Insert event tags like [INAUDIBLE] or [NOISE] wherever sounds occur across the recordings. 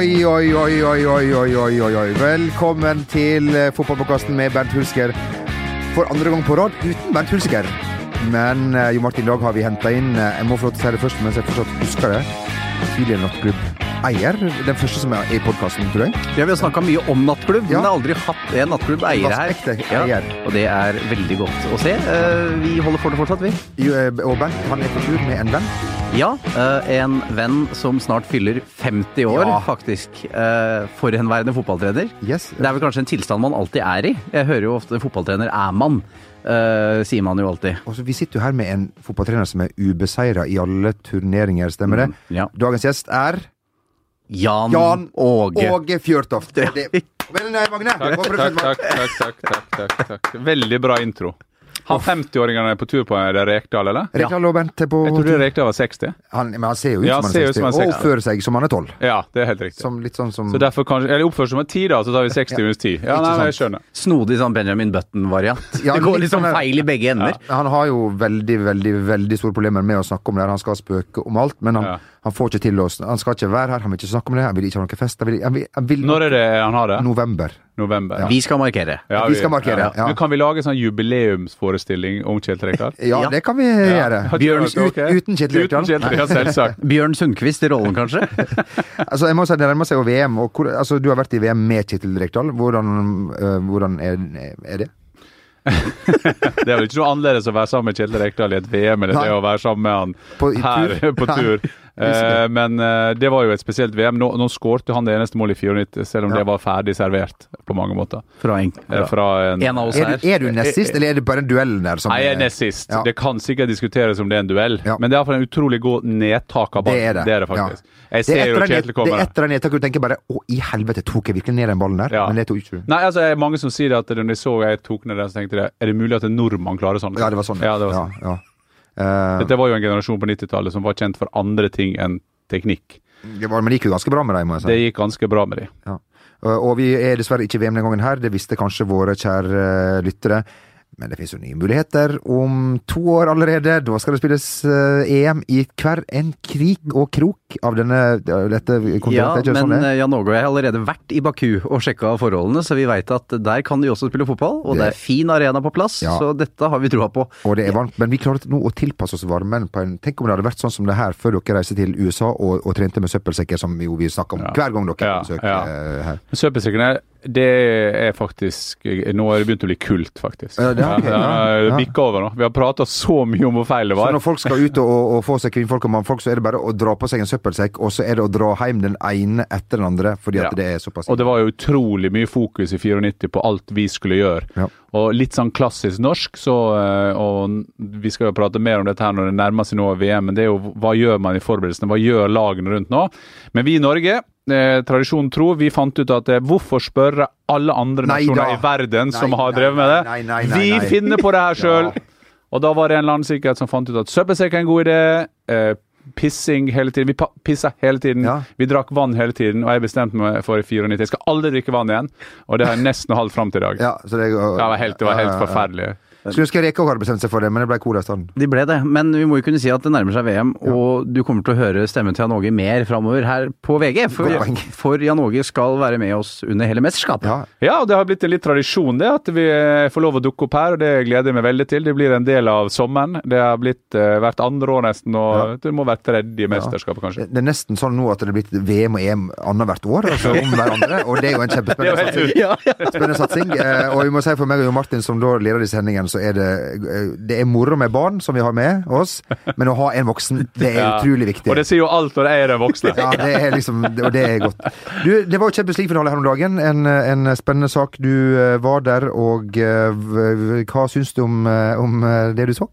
Oi, oi, oi, oi, oi, oi, oi, oi. Velkommen til eh, Fotballpåkasten med Bernt Hulsker. For andre gang på rad uten Bernt Hulsker. Men eh, Jo Martin, i dag har vi henta inn eh, Jeg må få lov til å si det først mens jeg fortsatt husker det. Tidligere nattklubb nattklubb-eier. Den første som er i podkasten, tror jeg. Ja, Vi har snakka mye om nattklubb, Ja. men har aldri hatt en nattklubb-eier her. Vaskekte Ja, eier. og det er veldig godt å se. Eh, Vi holder for det fortsatt, vi. Jo, eh, Og Bernt han er på tur med en venn. Ja, eh, en venn som snart fyller 50 år, Ja. faktisk. Forhenværende fotballtrener. Yes. Det er vel kanskje en tilstand man alltid er i. Jeg hører jo ofte fotballtrener er man, Uh, sier man jo alltid. Også, Vi sitter jo her med en fotballtrener som er ubeseira i alle turneringer, stemmer det? Ja. Dagens gjest er Jan, Jan Åge. Åge Fjørtoft. Det- Men nei, Magne, Takk, takk, takk, takk, takk, takk, takk. Veldig bra intro. Han 50-åringene er på tur på er det Rekdal, eller? Rekdal og Bente på Jeg trodde Rekdal var 60. han, Men han ser jo ut Ja, som han ser er ut som 60, han er og oppfører seg som han er 12. Ja, det er helt riktig. Som, litt sånn som Så derfor kanskje Eller oppfører seg som en 10, da, så tar vi 60 minus 10. Ja, nei, jeg skjønner. Snodig sånn Benjamin Button-variant. Ja, det går litt liksom sånn feil i begge ender. Han har jo veldig veldig, veldig store problemer med å snakke om det. Han skal spøke om alt, men han, Ja. Han får ikke til oss. Han skal ikke være her, han vil ikke snakke om det. Han vil ikke ha noe fest. Han vil, han vil, han vil Når er det han har det? November. November. Vi skal markere. Ja, Vi skal markere, ja. Men kan vi lage sånn jubileumsforestilling om Kjell Trekdal? Ja, Ja. det kan vi gjøre. Bjørns ut- uten Kjell Trekdal. Ja, selvsagt. [LAUGHS] Bjørn Sundquist i rollen, kanskje? [LAUGHS] Altså, jeg må si Det nærmer seg jo VM. Og hvor, altså, du har vært i VM med Kjetil Rekdal. Hvordan, øh, hvordan er, er det? [LAUGHS] Det er vel ikke noe annerledes å være sammen med Kjetil Rekdal i et VM enn det å være sammen med han På- her på tur. Eh, men eh, det var jo et spesielt VM. Nå, nå skårte han det eneste målet i 94, selv om Ja. det var ferdig servert på mange måter. Fra en, Eh, fra en, en av oss Er her. du, er du nest sist, eller er det bare en duell der? Som Nei, jeg er nest sist. Ja. Det kan sikkert diskuteres om det er en duell, Ja. men det er iallfall en utrolig god nedtak av Det ballen. er det. Det er det faktisk. Jeg Det ser er jo etter kommer. Kjetil det er etter en nedtak du tenker bare Å, i helvete, tok jeg virkelig ned den ballen der? Ja. Men det tok ikke du. Nei, altså, det er mange som sier at når de så jeg tok ned den, så tenkte de er det mulig at en nordmann klarer sånn? Ja, det var sånn. Ja, det var sånn. Eh, Dette var jo en generasjon på 90-tallet som var kjent for andre ting enn teknikk. det var, men det gikk jo ganske bra med dem, må jeg si. Det gikk ganske bra med dem. Ja. Og og vi er dessverre ikke VM denne gangen her, det visste kanskje våre kjære eh, lyttere. Men det finnes jo nye muligheter om to år allerede. Da skal det spilles eh, EM i hver en krik og krok av denne, dette kontinentet. Ja, men sånn Jan Åge og jeg har allerede vært i Baku og sjekka forholdene, så vi veit at der kan de også spille fotball. Og det, Det- er fin arena på plass, Ja. så dette har vi troa på. Og det er varmt, men vi klarer nå å tilpasse oss varmen på en Tenk om det hadde vært sånn som det her før dere reiste til USA og, og trente med søppelsekker, som jo vi snakker om Ja. hver gang dere Ja, besøker ja. eh, her. Søppelsekkene, det er faktisk Nå er det begynt å bli kult, faktisk. Ja, det er ok, ja, ja. Over nå. Vi har prata så mye om hvor feil det var. Så når folk skal ut og, og få seg kvinnfolk og mannfolk, så er det bare å dra på seg en søppelsekk, og så er det å dra hjem den ene etter den andre, fordi at det er såpass Og det var jo utrolig mye fokus i 94 på alt vi skulle gjøre. Og litt sånn klassisk norsk, så eh, Og vi skal jo prate mer om dette her når det nærmer seg nå VM, men det er jo hva gjør man i forberedelsene? Hva gjør lagene rundt nå? Men vi i Norge, eh, tradisjonen tro, vi fant ut at eh, hvorfor spørre alle andre Nei nasjoner da. i verden som Nei, har nei, drevet med det? nei, vi finner på det her sjøl! [LAUGHS] Ja. Og da var det en eller annen sikkert som fant ut at søppelsekk er en god idé. Eh, pissing hele tiden. Vi pissa hele tiden. Ja. Vi drakk vann hele tiden, og jeg bestemte meg for i 94 Jeg skal aldri drikke vann igjen, og det har jeg nesten holdt fram til i dag. Ja, så det, Det var helt, det var helt forferdelig. Skulle ønske Reka hadde bestemt seg for det, men det ble cola i stedet. De ble det, men vi må jo kunne si at det nærmer seg VM, og du kommer til å høre stemmen til Jan Åge mer framover her på VG. For, for Jan Åge skal være med oss under hele mesterskapet. Ja. Ja, og det har blitt en litt tradisjon det, at vi eh, får lov å dukke opp her, og det gleder jeg meg veldig til. Det blir en del av sommeren. Det har blitt uh, hvert andre år nesten, og Ja. det må være tredje mesterskapet, kanskje. Det er nesten sånn nå at det er blitt VM og EM annethvert år, altså om hverandre, og det er jo en [LAUGHS] kjempespennende Det satsing. Ja, ja. Spennende satsing. Eh, og vi må si for meg og Jo Martin, som da leder disse sendingene, så er det, det er moro med barn som vi har med oss, men å ha en voksen, det er [LAUGHS] Ja. utrolig viktig. Og det sier jo alt når jeg er den voksne. [LAUGHS] Ja, det er liksom Og det er godt. Du, det var jo Champions League-finale her om dagen. En, en spennende sak. Du eh, var der, og eh, hva syns du om, eh, om det du så?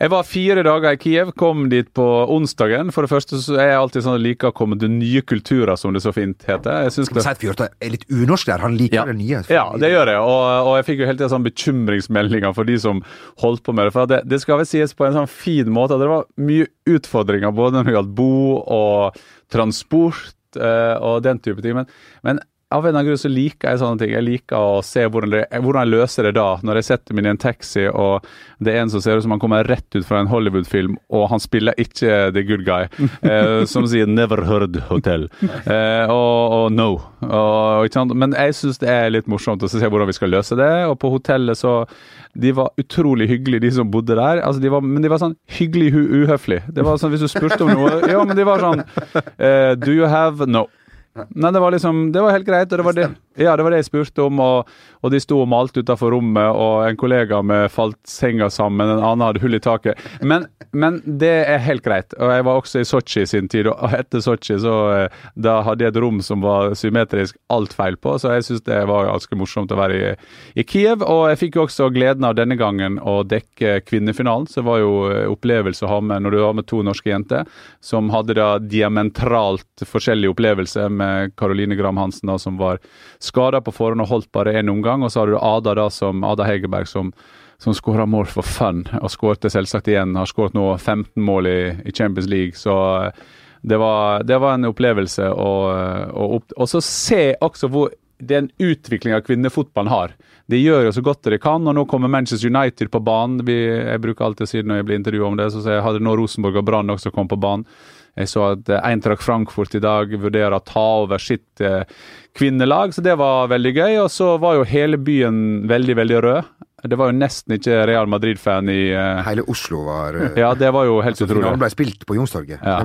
Jeg var fire dager i Kiev, kom dit på onsdagen. For det første så er jeg alltid sånn liker å komme til nye kulturer, som det så fint heter. Jeg det at Fjørtoft er litt unorsk der? Han liker Ja. det nye. Ja, det gjør jeg, og, og jeg fikk jo hele tiden sånn bekymringsmeldinger for de som holdt på med det. For det, det skal vel sies på en sånn fin måte at det var mye utfordringer både når det gjaldt bo og transport eh, og den type ting. Men, men av en eller annen grunn så liker jeg sånne ting. Jeg liker å se hvordan, det, hvordan jeg løser det da, når jeg setter meg i en taxi og det er en som ser ut som han kommer rett ut fra en Hollywood-film, og han spiller ikke the good guy, [LAUGHS] eh, som sier 'never heard hotel' eh, og, og 'no'. Og? Men jeg syns det er litt morsomt å se hvordan vi skal løse det, og på hotellet så De var utrolig hyggelige, de som bodde der. Altså, de var, men de var sånn hyggelig uhøflige. Det var sånn, Hvis du spurte om noe [LAUGHS] Ja, men de var sånn eh, 'Do you have No'. Nei, det var liksom, det var helt greit. og det var det, ja, det var det jeg spurte om. Og, og de sto og malte utafor rommet, og en kollega med falt senga sammen, en annen hadde hull i taket. Men, men, det er helt greit. Og jeg var også i Sotsji i sin tid, og etter Sotsji så eh, da hadde jeg et rom som var symmetrisk alt feil på, så jeg syns det var ganske morsomt å være i, i, Kiev. Og jeg fikk jo også gleden av denne gangen å dekke kvinnefinalen, så det var jo eh, opplevelse å ha med når du har med to norske jenter som hadde da diametralt forskjellige opplevelser med Caroline Gram Hansen, da, som var skada på forhånd og holdt bare én omgang. Og så har du Ada da, som, Ada Hegerberg som, som skåra mål for fun, og skårte selvsagt igjen. Har skåret nå 15 mål i, i, Champions League. så eh, det var, det var en opplevelse. Og, og, så se også hvor den utviklinga kvinnefotballen har. De gjør jo så godt de kan, og nå kommer Manchester United på banen. Jeg bruker alltid å si når jeg blir intervjua om det, så jeg hadde nå Rosenborg og Brann også kommet på banen. Jeg så at eh, Eintracht Frankfurt i dag vurderer å ta over sitt eh, kvinnelag, så det var veldig gøy. Og så var jo hele byen veldig, veldig rød. Det var jo nesten ikke Real Madrid-fan i uh... Hele Oslo var uh... Ja, det var jo helt altså, utrolig. Finalen ble spilt på Youngstorget. Ja.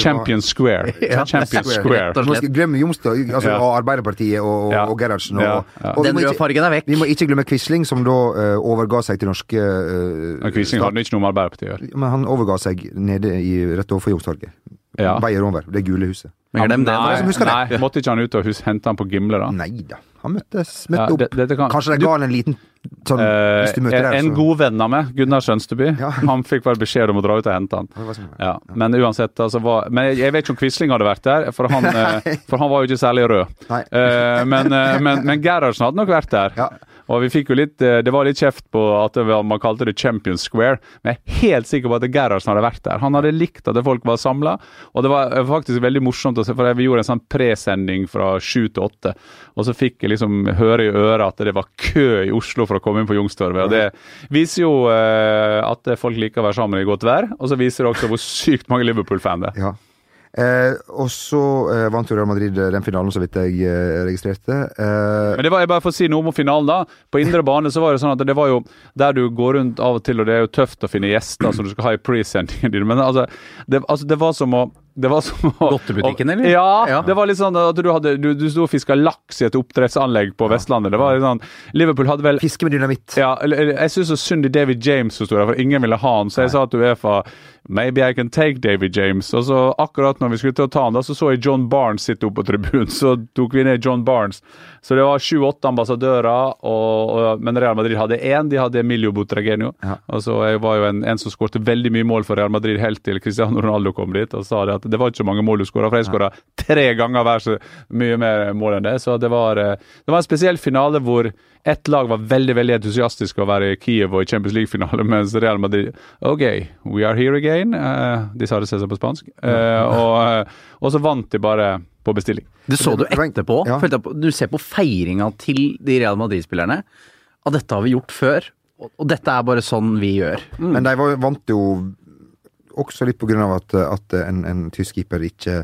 Champion var... Square. [LAUGHS] ja. Champion Square. Square. Glem Youngstorget, altså ja. Arbeiderpartiet og, ja. og Gerhardsen. Og, og Den røde fargen er vekk. Vi må ikke glemme Quisling, som da uh, overga seg til norske uh, Quisling hadde ikke noe med Arbeiderpartiet å gjøre. Men han overga seg nede i, rett overfor Youngstorget. Ja. Veier over. Det gule huset. Men glem det. Nei, nei, måtte ikke han ut og hente han på Gimle, da? Nei da. Han møttes, møtte ja, opp. Det, det kan, Kanskje det ga han en liten sånn uh, hvis du møter der, En god venn av meg, Gunnar Sønsteby, ja. [LAUGHS] han fikk bare beskjed om å dra ut og hente han. Sånn, ja. Men uansett, altså var, Men jeg, jeg, vet ikke om Quisling hadde vært der, for han, [LAUGHS] eh, for han var jo ikke særlig rød. Uh, men, uh, men, men Gerhardsen hadde nok vært der. Og vi fikk jo litt, eh, Det var litt kjeft på at man kalte det Champions Square, men jeg er helt sikker på at Gerhardsen hadde vært der. Han hadde likt at folk var samla, og det var faktisk veldig morsomt å se, for vi gjorde en sånn presending fra sju til åtte, og så fikk jeg liksom høre i øret at det var kø i Oslo for å komme inn på Youngstorget. og Det viser jo eh, at folk liker å være sammen i godt vær, og så viser det også hvor sykt mange Liverpool-fan det er. Ja. Eh, og så eh, vant jo Real Madrid eh, den finalen, så vidt jeg eh, registrerte. Eh, Men det var, jeg bare får si noe om finalen, da. På indre bane så var det sånn at det var jo der du går rundt av og til, og det er jo tøft å finne gjester som du skal ha i presendingen din. Men altså det, altså, det var som å det var som å Godtebutikken, eller? Ja, ja, det var litt sånn at du, hadde, du, du sto og fiska laks i et oppdrettsanlegg på ja. Vestlandet. Det var litt sånn Liverpool hadde vel Fiske med dynamitt. Ja, jeg syns så synd i David James sto der, for ingen ville ha han. Så jeg Nei. sa til Uefa Maybe I can take David James. Og så akkurat når vi skulle til å ta han, da, så så jeg John Barnes sitte oppe på tribunen. [LAUGHS] Så tok vi ned John Barnes. Så det var sju-åtte ambassadører, og, og, men Real Madrid hadde én. De hadde Emilio Butragenio. Ja. Og så jeg var jo en, en som skårte veldig mye mål for Real Madrid helt til Cristiano Ronaldo kom dit og sa det at det var ikke så mange mål du skåra, for jeg skåra tre ganger hver så mye mer mål enn det. Så det var, eh, det var en spesiell finale hvor ett lag var veldig veldig entusiastisk å være i Kiev og i Champions League-finale, [LAUGHS] mens Real Madrid OK, we are here again. Uh, de sa det seg på spansk. Uh, og, og, så vant de bare på bestilling. Det så du etterpå. Ja. Du ser på feiringa til de Real Madrid-spillerne. Og dette har vi gjort før, og dette er bare sånn vi gjør. Mm. Men de vant jo også litt av at, at en, en tysk keeper ikke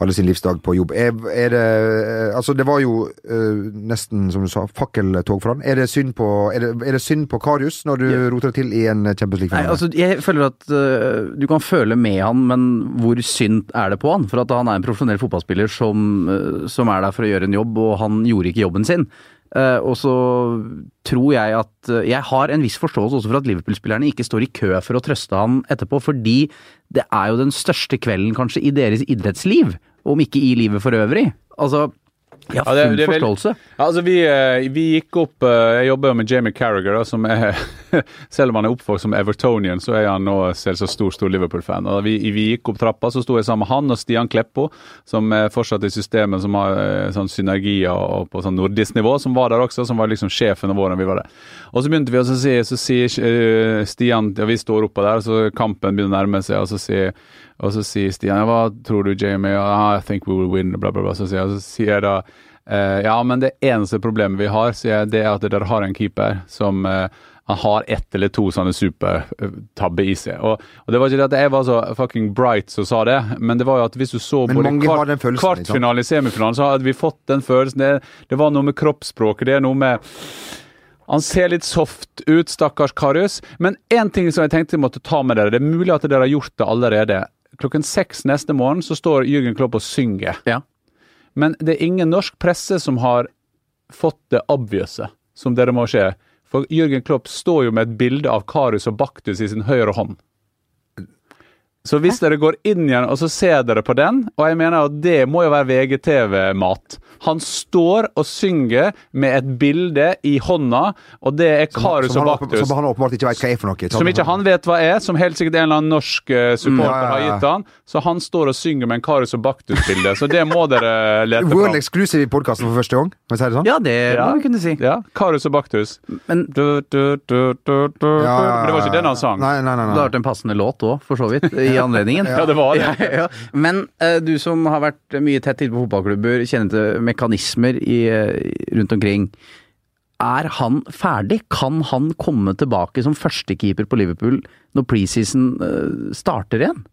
hadde sin livsdag på jobb. Er, er det Altså, det var jo uh, nesten, som du sa, fakkeltog for han. Er det synd på, er det, er det synd på Karius når du ja. roter det til i en Champions League-finale? Altså, jeg føler at uh, du kan føle med han, men hvor synd er det på han? For at han er en profesjonell fotballspiller som, uh, som er der for å gjøre en jobb, og han gjorde ikke jobben sin. Uh, og så tror jeg at uh, Jeg har en viss forståelse også for at Liverpool-spillerne ikke står i kø for å trøste han etterpå, fordi det er jo den største kvelden kanskje i deres idrettsliv, om ikke i livet for øvrig. Altså, ja, full ja, det, det forståelse. Vel, altså vi, eh, vi, gikk opp eh, Jeg jobber med Jamie Carriger, som er [LAUGHS] Selv om han er oppvokst som Evertonian, så er han nå selvsagt stor stor Liverpool-fan. Og vi, vi, gikk opp trappa, så sto jeg sammen med han og Stian Kleppo, som er fortsatt i systemet, som har eh, sånn synergier og på sånn nordisk nivå, som var der også, som var liksom sjefen vår da vi var der. Og så begynte vi å si, så sier Stian Ja, vi står oppå der, så kampen begynner å nærme seg, og så sier og så sier Stian ja, hva tror du, Jamie? Ah, I think we will win, bla, bla, bla. Så sier, jeg, så sier jeg da Eh, ja, men det eneste problemet vi har, sier jeg, det er at dere har en keeper som eh, han har ett eller to sånne supertabber i seg. Og, og, Det var ikke det at jeg var så fucking bright som sa det, men det var jo at hvis du så Men både kvart, kvartfinale og semifinale, så hadde vi fått den følelsen. Det, det var noe med kroppsspråket, det er noe med han ser litt soft ut, stakkars Karius. Men én ting som jeg tenkte jeg måtte ta med dere. Det er mulig at dere har gjort det allerede. Klokken seks neste morgen så står Jürgen Klopp og synger. Ja. Men det er ingen norsk presse som har fått det obviouset som dere må se. For Jürgen Klopp står jo med et bilde av Karius og Baktus i sin høyre hånd. Så hvis dere går inn igjen og så ser dere på den, og jeg mener at det må jo være VGTV-mat Han står og synger med et bilde i hånda, og det er Karius som, og Baktus. som han åpenbart ikke vet hva er for noe. Som ikke han vet hva er, som helt sikkert en eller annen norsk eh, supporter Mm, ja, ja, har gitt han. Så han står og synger med en Karius og Baktus-bilde. Så det må dere lete [LAUGHS] World exclusive i podkasten for første gang, må jeg si det sånn? Ja, det Ja. må vi kunne si. Ja, Karius og Baktus. Men Du, du, du, du, du. Ja, ja, ja, Men det var ikke den han sang. Nei, nei, nei. det har vært en passende låt òg, for så vidt, [LAUGHS] i anledningen. [LAUGHS] Ja, det var det. [LAUGHS] Ja. Men eh, du som har vært mye tett inne på fotballklubber, kjenner til mekanismer i, eh, rundt omkring. Er han ferdig? Kan han komme tilbake som førstekeeper på Liverpool når preseason eh, starter igjen?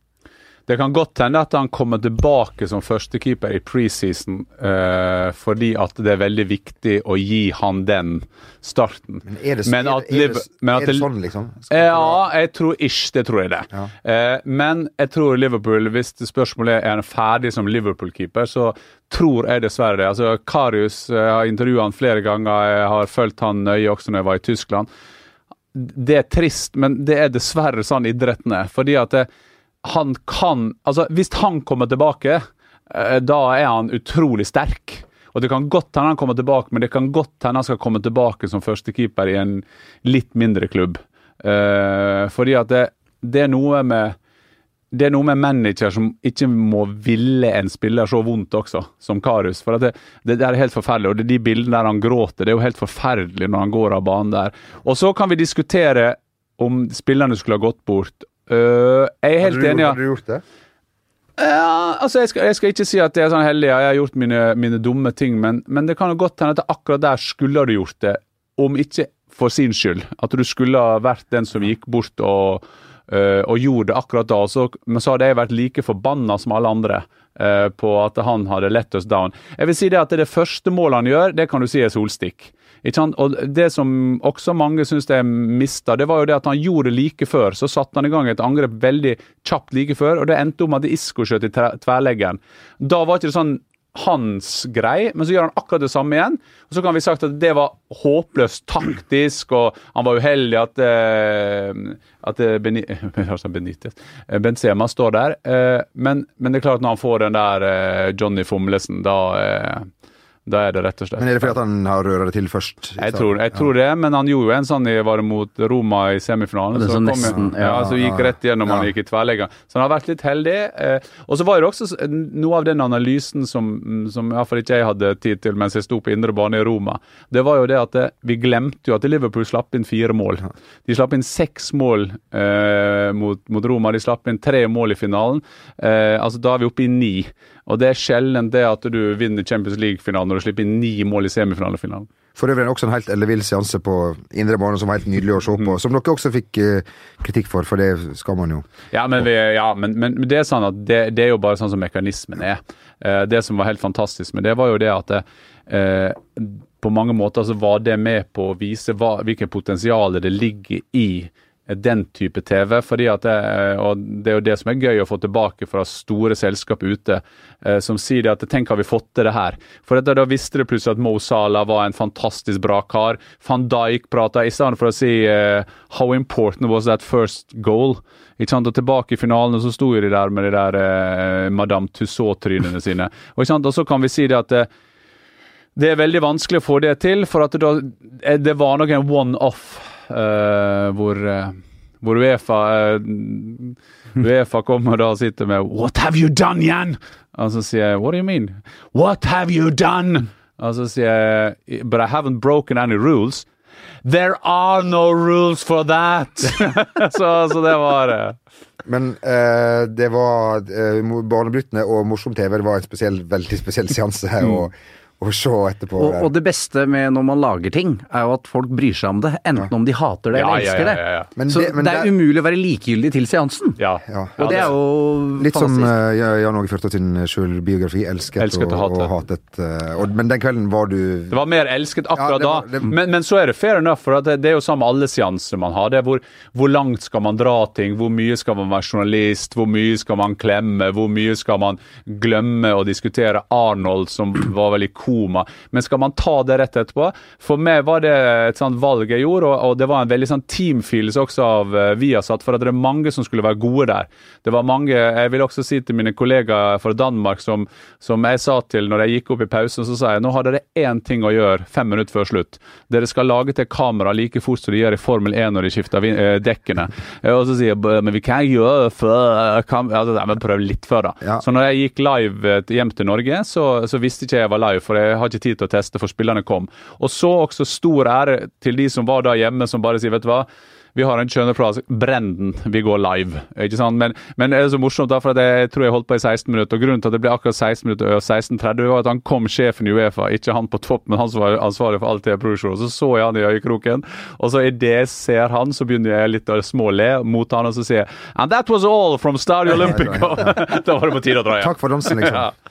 Det kan godt hende at han kommer tilbake som førstekeeper i preseason, uh, fordi at det er veldig viktig å gi han den starten. Men er det, Men er, det- er, det, er det det- sånn, liksom? Skal- Ja, jeg tror ish. Det tror jeg det. Ja. Uh, men jeg tror Liverpool, hvis spørsmålet er er han ferdig som Liverpool-keeper, så tror jeg dessverre det. Altså, Karius eh, jeg har intervjua han flere ganger, jeg har fulgt han nøye også når jeg var i Tyskland. Det er trist, men det er dessverre sånn idretten er. Fordi at det, han kan Altså, hvis han kommer tilbake, eh, da er han utrolig sterk. Og Det kan godt hende han kommer tilbake, men det kan godt hende han skal komme tilbake som førstekeeper i en litt mindre klubb. Uh, fordi at det, det er noe med det er noe med manager som ikke må ville en spiller så vondt også, som Karius. For det, det, det er helt forferdelig. Og det de bildene der han gråter, det er jo helt forferdelig når han går av banen der. Og så kan vi diskutere om spillerne skulle ha gått bort. Øh, jeg er helt enig. ja. Hadde du gjort det? Ja, altså jeg skal, jeg skal ikke si at jeg er sånn heldig, ja, jeg har gjort mine, mine dumme ting, men, men det kan jo godt hende at akkurat der skulle du gjort det, om ikke for sin skyld. At du skulle ha vært den som gikk bort og, øh, og gjorde det akkurat da. Så, men så hadde jeg vært like forbanna som alle andre øh, på at han hadde let us down. Jeg vil si det at det første målet han gjør, det kan du si er solstikk. Og Det som også mange syns er mista, det var jo det at han gjorde det like før. Så satte han i gang et angrep veldig kjapt like før, og det endte om at Isko skjøt i tverleggeren. Da var ikke det sånn hans grei, men så gjør han akkurat det samme igjen. Og Så kan vi sagt at det var håpløst taktisk, og han var uheldig at, eh, at eh, Beni [LAUGHS] Benitez, eh, Benzema står der. Men, men det er klart når han får den der Johnny Fomlesen, da, da er det rett og slett Men er det fordi at han har røra det til først? jeg tror, jeg tror det, men han gjorde jo en sånn i, var mot Roma i semifinalen. Så, sånn kom, nesten, ja, ja, så gikk rett gjennom ja. han gikk i tverrlegger. Så han har vært litt heldig. Eh, og så var det også noe av den analysen som, som iallfall ikke jeg hadde tid til mens jeg sto på indre bane i Roma. Det var jo det at vi glemte jo at Liverpool slapp inn fire mål. De slapp inn seks mål eh, mot, mot Roma. De slapp inn tre mål i finalen. Eh, altså Da er vi oppe i ni. Og det er sjelden det at du vinner Champions League-finalen når du slipper inn ni mål i semifinalefinalen. For øvrig også en helt ellevill seanse på indre bane som var helt nydelig å se Mhm. på. Som dere også fikk eh, kritikk for, for det skal man jo. Ja, men, vi, ja, men, men det er sånn at det, det er jo bare sånn som mekanismen er. Eh, det som var helt fantastisk med det, var jo det at eh, på mange måter så var det med på å vise hva, hvilket potensial det ligger i den type TV. fordi at det, og det er jo det som er gøy å få tilbake fra store selskap ute, eh, som sier at tenk har vi fått til det her. For da visste det plutselig at Mo Salah var en fantastisk bra kar. Van Dijk prata i stedet for å si eh, 'How important was that first goal?' Ikke sant? Og Tilbake i finalen så sto de der med de der eh, Madame Tussaud-trynene sine. Og, ikke sant? og så kan vi si det at eh, det er veldig vanskelig å få det til, for at det, det var nok en one-off hvor, eh, hvor Uefa eh, Uefa kommer da og sitter med 'What have you done, Jan?' Og så sier jeg 'What do you mean?' 'What have you done?' Og så sier jeg 'But I haven't broken any rules'. There are no rules for that! [LAUGHS] så, så det var det. Men eh, det var eh, Barnebrytende og morsom TV. Var en spesiell, veldig spesiell seanse. Mm. Og, å se etterpå. Og, og, det beste med når man lager ting, er jo at folk bryr seg om det. Enten ja. om de hater det eller ja, elsker det. Ja, men så det, men det er det... umulig å være likegyldig til seansen. Ja. Og det er jo Litt som uh, Jan Åge Førtoft sin sjølbiografi. Elsket, elsket og, og, hatet. Uh, og, men den kvelden var du Det var mer elsket akkurat da. Men, men, så er det fair enough, for det, det, er jo samme alle seanser man har. Det er hvor, hvor langt skal man dra ting? Hvor mye skal man være journalist? Hvor mye skal man klemme? Hvor mye skal man glemme å diskutere Arnold, som var veldig i koma? Men skal man ta det rett etterpå? For meg var det et sånt valg jeg gjorde, og, og det var en veldig sånn teamfølelse også av uh, Viasat, for at det er mange som skulle være gode der. Det var mange, Jeg vil også si til mine kollegaer fra Danmark som, som jeg sa til når jeg gikk opp i pausen, så sa jeg nå har dere én ting å gjøre fem minutter før slutt. Dere skal lage til kamera like fort som de gjør i Formel 1 når de skifter eh, dekkene. Og så sier jeg men vi kan gjøre før altså, men Prøv litt før, da. Ja. Så når jeg gikk live eh, hjem til Norge, så, så, visste ikke jeg var live, for jeg har ikke tid til å teste, for spillerne kom. Og så også stor ære til de som var da hjemme, som bare sier vet du hva vi har en kjønneplass. Brenn den, vi går live. ikke sant? Men, men, det er så morsomt, da, for jeg tror jeg holdt på i 16 minutter. og Grunnen til at det ble akkurat 16 minutter og 16.30, var at han kom sjefen i Uefa, ikke han på topp, men han som var ansvarlig for alt det produksjonen. Så så jeg han i øyekroken, og så idet jeg ser han, så begynner jeg litt å småle mot han, og så sier jeg And that was all from Stadio Olympico! [LAUGHS] da var det på tide å dra hjem. Takk for dansen, liksom. ja.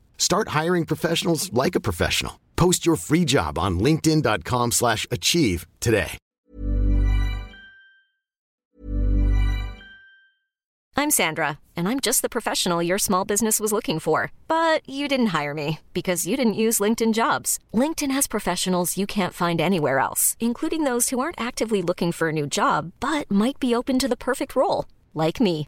Start hiring professionals like a professional. Post your free job on linkedin.com slash achieve today. I'm Sandra, and I'm just the professional your small business was looking for. But you didn't hire me because you didn't use LinkedIn jobs. LinkedIn has professionals you can't find anywhere else, including those who aren't actively looking for a new job, but might be open to the perfect role, like me.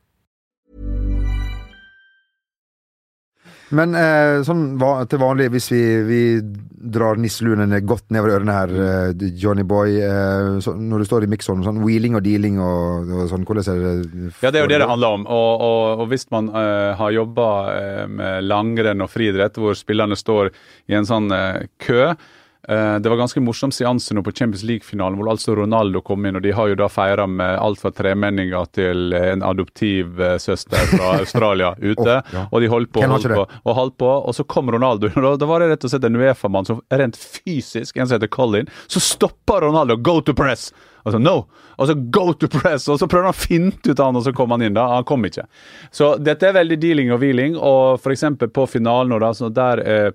Men eh, sånn til vanlig, hvis vi, vi drar nisseluene godt nedover ørene her, eh, Johnny Boy, eh, så, når du står i mikseren, sånn wheeling og dealing og, og, sånn, hvordan er det? Ja, det er jo det det handler om. Og, og, og hvis man eh, har jobba uh, med langrenn og friidrett, hvor spillerne står i en sånn uh, kø Eh, det var ganske morsom seanse nå på Champions League-finalen, hvor altså Ronaldo kom inn. og De har jo da feira med alt fra tremenninger til en adoptiv eh, fra [LAUGHS] Australia ute. oh, ja. Og de holdt på, holdt på, og holdt på, og så kom Ronaldo. [LAUGHS] og Da var det rett og slett en Uefa-mann som rent fysisk, en som heter Colin, så stoppa Ronaldo 'go to press'! Og så no! Og så go to press! Og så prøvde han å finte ut han, og så kom han inn. da, Han kom ikke. Så dette er veldig dealing og wheeling. Og f.eks. på finalen, da, så der eh,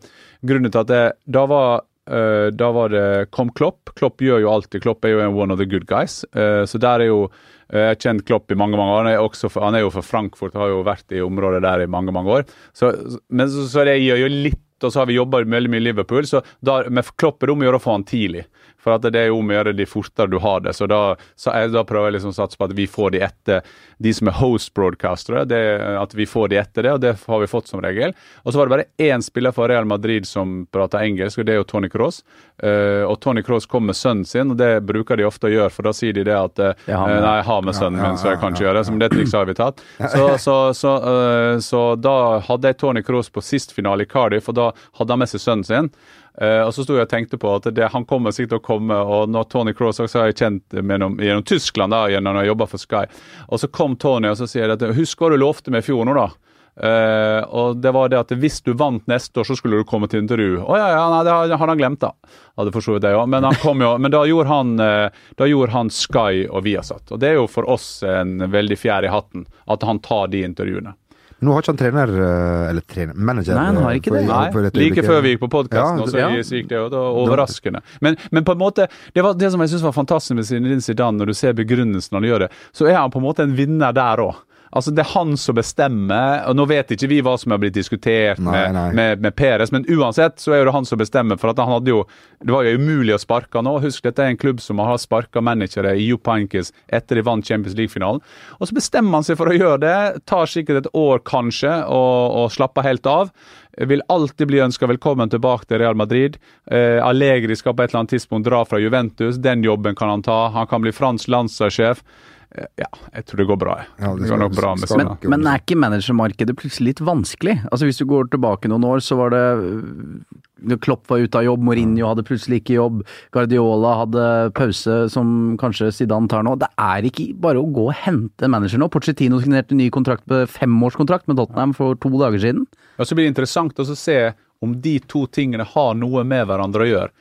grunnen til at det, da var Uh, da var det kom Klopp. Klopp gjør jo alltid. Klopp er jo en one of the good guys. Uh, så der er jo uh, Jeg har kjent Klopp i mange mange år. Han er, for, han er jo fra Frankfurt har jo vært i området der i mange mange år. Så, men så, så det gjør jo litt og så har vi jobba veldig mye i Liverpool, så da, med Klopp er det om å gjøre å få han tidlig. For at det er om å gjøre de fortere du har det. Så da, så jeg, da prøver jeg liksom å satse på at vi får de etter de som er host broadcastere. At vi får de etter det, og det har vi fått som regel. Og så var det bare én spiller for Real Madrid som prata engelsk, og det er jo Tony Cross. Uh, og Tony Cross kom med sønnen sin, og det bruker de ofte å gjøre, for da sier de det at Jeg. Nei, jeg har med sønnen min, så jeg kan ikke gjøre det. Så det trikset har vi tatt. [LAUGHS] Så, så, så, uh, så da hadde jeg Tony Cross på sist finale i Cardiff, og da hadde han med seg sønnen sin. Uh, og så sto jeg og tenkte på at det, han kommer sikkert til å komme, og når Tony Cross også har jeg kjent gjennom, gjennom Tyskland da, gjennom å jobbe for Sky. Og så kom Tony og så sier jeg at husk hva du lovte meg i fjor nå, da. Eh, og det var det at hvis du vant neste år, så skulle du komme til intervju. Å ja, ja, nei, det har- hadde han glemt, da. Hadde for så vidt det òg. Men, han kom jo, men da, gjorde han, uh, da gjorde han Sky og Viasat. Og det er jo for oss en veldig fjær i hatten at han tar de intervjuene. Nå har ikke han trener, eh, eller trener, manager Nei, han har ikke for- det. Nei, for like øyeblikket. før vi gikk på podkasten, Ja, ja. så gikk det jo da overraskende. Men, men på en måte, det var det som jeg syns var fantastisk med Zinedine Zidane, når du ser begrunnelsen han gjør det, så er han på en måte en vinner der òg. Altså Det er han som bestemmer, og nå vet ikke vi hva som har blitt diskutert Nei, med, nei. med, med Peres, men uansett så er det han som bestemmer, for han hadde jo Det var jo umulig å sparke nå. Husk, dette er en klubb som har sparka managere i Jupankis etter de vant Champions League-finalen. Og så bestemmer han seg for å gjøre det. Tar sikkert et år, kanskje, og, og slapper helt av. Vil alltid bli ønska velkommen tilbake til Real Madrid. Eh, Allegri skal på et eller annet tidspunkt dra fra Juventus. Den jobben kan han ta. Han kan bli fransk landslagssjef. Eh, ja, jeg tror det går bra. Ja, det går nok bra med. Men, men er ikke managermarkedet plutselig litt vanskelig? Altså Hvis du går tilbake noen år, så var det øh, Klopp var ute av jobb, Mourinho hadde plutselig ikke jobb, Guardiola hadde pause, som kanskje Zidane tar nå. Det er ikke bare å gå og hente en manager nå. Porcetino signerte ny kontrakt med femårskontrakt med Tottenham for to dager siden. Ja, så blir det interessant å se om de to tingene har noe med hverandre å gjøre.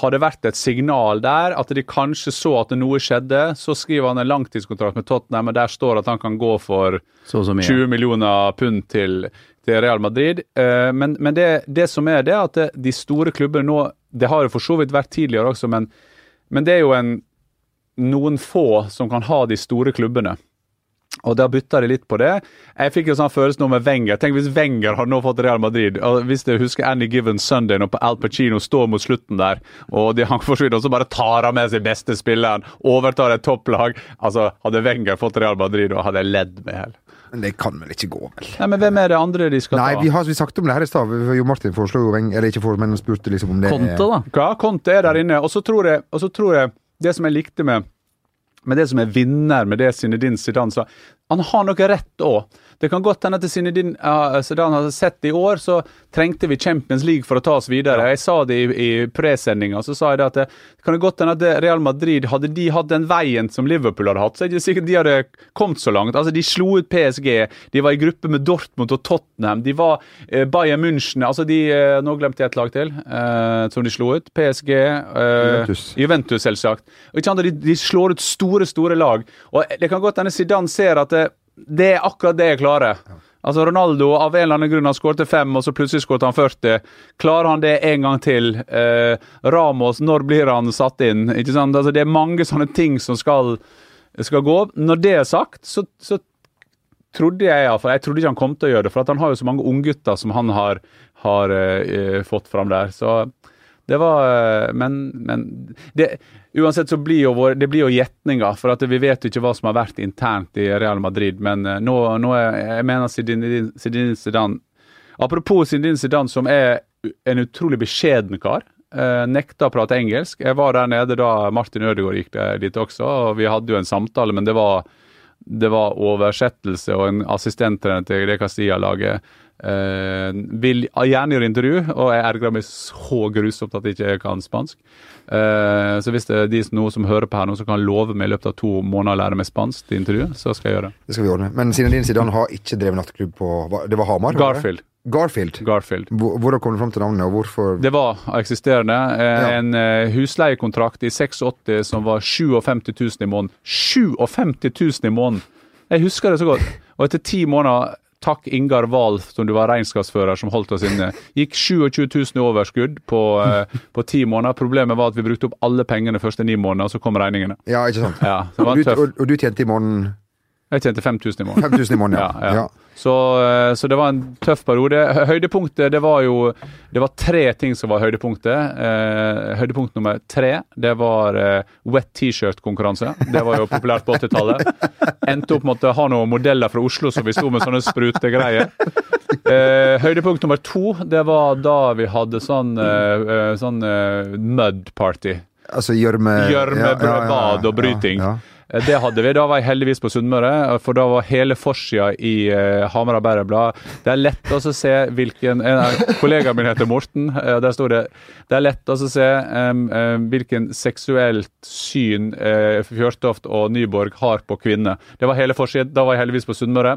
Har det vært et signal der, at de kanskje så at noe skjedde? Så skriver han en langtidskontrakt med Tottenham, og der står at han kan gå for Så så 20 millioner pund til, til Real Madrid. Eh, Men, men det, det som er det, at de store klubbene nå Det har jo for så vidt vært tidligere også, men, men det er jo en, noen få som kan ha de store klubbene. Og da butta de litt på det. Jeg fikk jo sånn følelse nå med Wenger. Tenk hvis Wenger hadde nå fått Real Madrid. og Hvis du husker Any Given Sunday når Al Pacino står mot slutten der, og de, han forsvinner, og så bare tar han med seg beste spilleren, overtar et topplag. Altså, Hadde Wenger fått Real Madrid, og hadde jeg ledd med hell. Men det kan vel ikke gå, vel? Nei, men hvem er det andre de skal Nei, ta? vi har vi sagt om det her i stad. Jo Martin foreslo jo Eller ikke foreslo, men spurte liksom om det Konte, da. Ja, Conte er der inne. Og så tror jeg, og så tror jeg det som jeg likte med med det som er vinner med det Zinedine Zidane sa Han har noe rett òg. Det kan godt hende at Zinedine uh, Zidane hadde sett i år, så trengte vi Champions League for å ta oss videre. Jeg sa det i, i presendinga, så sa jeg det at det kan det godt hende at Real Madrid Hadde de hatt den veien som Liverpool hadde hatt, så er det ikke sikkert de hadde kommet så langt. Altså, De slo ut PSG, de var i gruppe med Dortmund og Tottenham, de var eh, Bayern München altså de, eh, Nå glemte jeg et lag til eh, som de slo ut. PSG. eh, Juventus. Juventus, selvsagt. Og ikke andre, de, de slår ut store, store lag. Og Det kan godt hende Zidane ser at det, er akkurat det jeg klarer. Altså Ronaldo av en eller annen grunn han skårte fem, og så plutselig skåret han 40. Klarer han det en gang til? Eh, Ramos, når blir han satt inn? Ikke sant? Altså Det er mange sånne ting som skal, skal gå. Når det er sagt, så, så trodde jeg iallfall Jeg trodde ikke han kom til å gjøre det, for at han har jo så mange unggutter som han har, har eh, fått fram der. Så det var eh, Men, men det, uansett så blir jo vår, det blir jo gjetninger, for at vi vet jo ikke hva som har vært internt i Real Madrid. Men eh, nå, nå er, jeg mener Zidane Zidane Apropos Zidane Zidane, som er en utrolig beskjeden kar. Eh, nekta å prate engelsk. Jeg var der nede da Martin Ødegaard gikk dit også, og vi hadde jo en samtale, men det var, det var oversettelse og en assistenttrener til det Castilla-laget. Eh, vil gjerne gjøre intervju, og jeg ergrer meg så grusomt at jeg ikke kan spansk. Uh, så hvis det er de som, noen som hører på her nå, som kan love meg i løpet av to måneder å lære meg spansk til intervju, så skal jeg gjøre det. Det skal vi ordne. Men Zinedine Zidane har ikke drevet nattklubb på Det var Hamar? var? Garfield. Garfield. Garfield. Hvor- Hvordan kom du fram til navnet, og hvorfor Det var eksisterende. En Ja. En eh, husleiekontrakt i 86 som var 57 000 i måneden. 57 000 i måneden! Jeg husker det så godt. Og etter ti måneder Takk Ingar Wahl, som du var regnskapsfører, som holdt oss inne. Gikk 27 000 i overskudd på, eh, på ti måneder. Problemet var at vi brukte opp alle pengene første ni måneder, og så kom regningene. Ja, ikke sant? Ja, og, du, og, og du tjente i måneden Jeg tjente 5000 i måneden. 5000 i måneden, ja. [LAUGHS] Ja, ja. Så, eh, så det var en tøff periode. Hø- Høydepunktet, det var jo Det var tre ting som var høydepunktet. Eh, høydepunkt nummer tre, det var eh, wet T-shirt-konkurranse. Det var jo populært på 80-tallet. Endte opp med å ha noen modeller fra Oslo som vi sto med sånne sprutegreier. Eh, høydepunkt nummer to, det var da vi hadde sånn, sånn mud party. Altså gjørmebrødbad ja, ja, bad og bryting. Eh, Det hadde vi. Da var jeg heldigvis på Sunnmøre, for da var hele forsida i uh, Hamar Arbeiderblad. Det er lett å se hvilken En av Kollegaen min heter Morten. Uh, Der sto det Det er lett å se um, em, hvilken seksuelt syn uh, Fjørtoft og Nyborg har på kvinner. Det var hele forsida. Da var jeg heldigvis på Sunnmøre.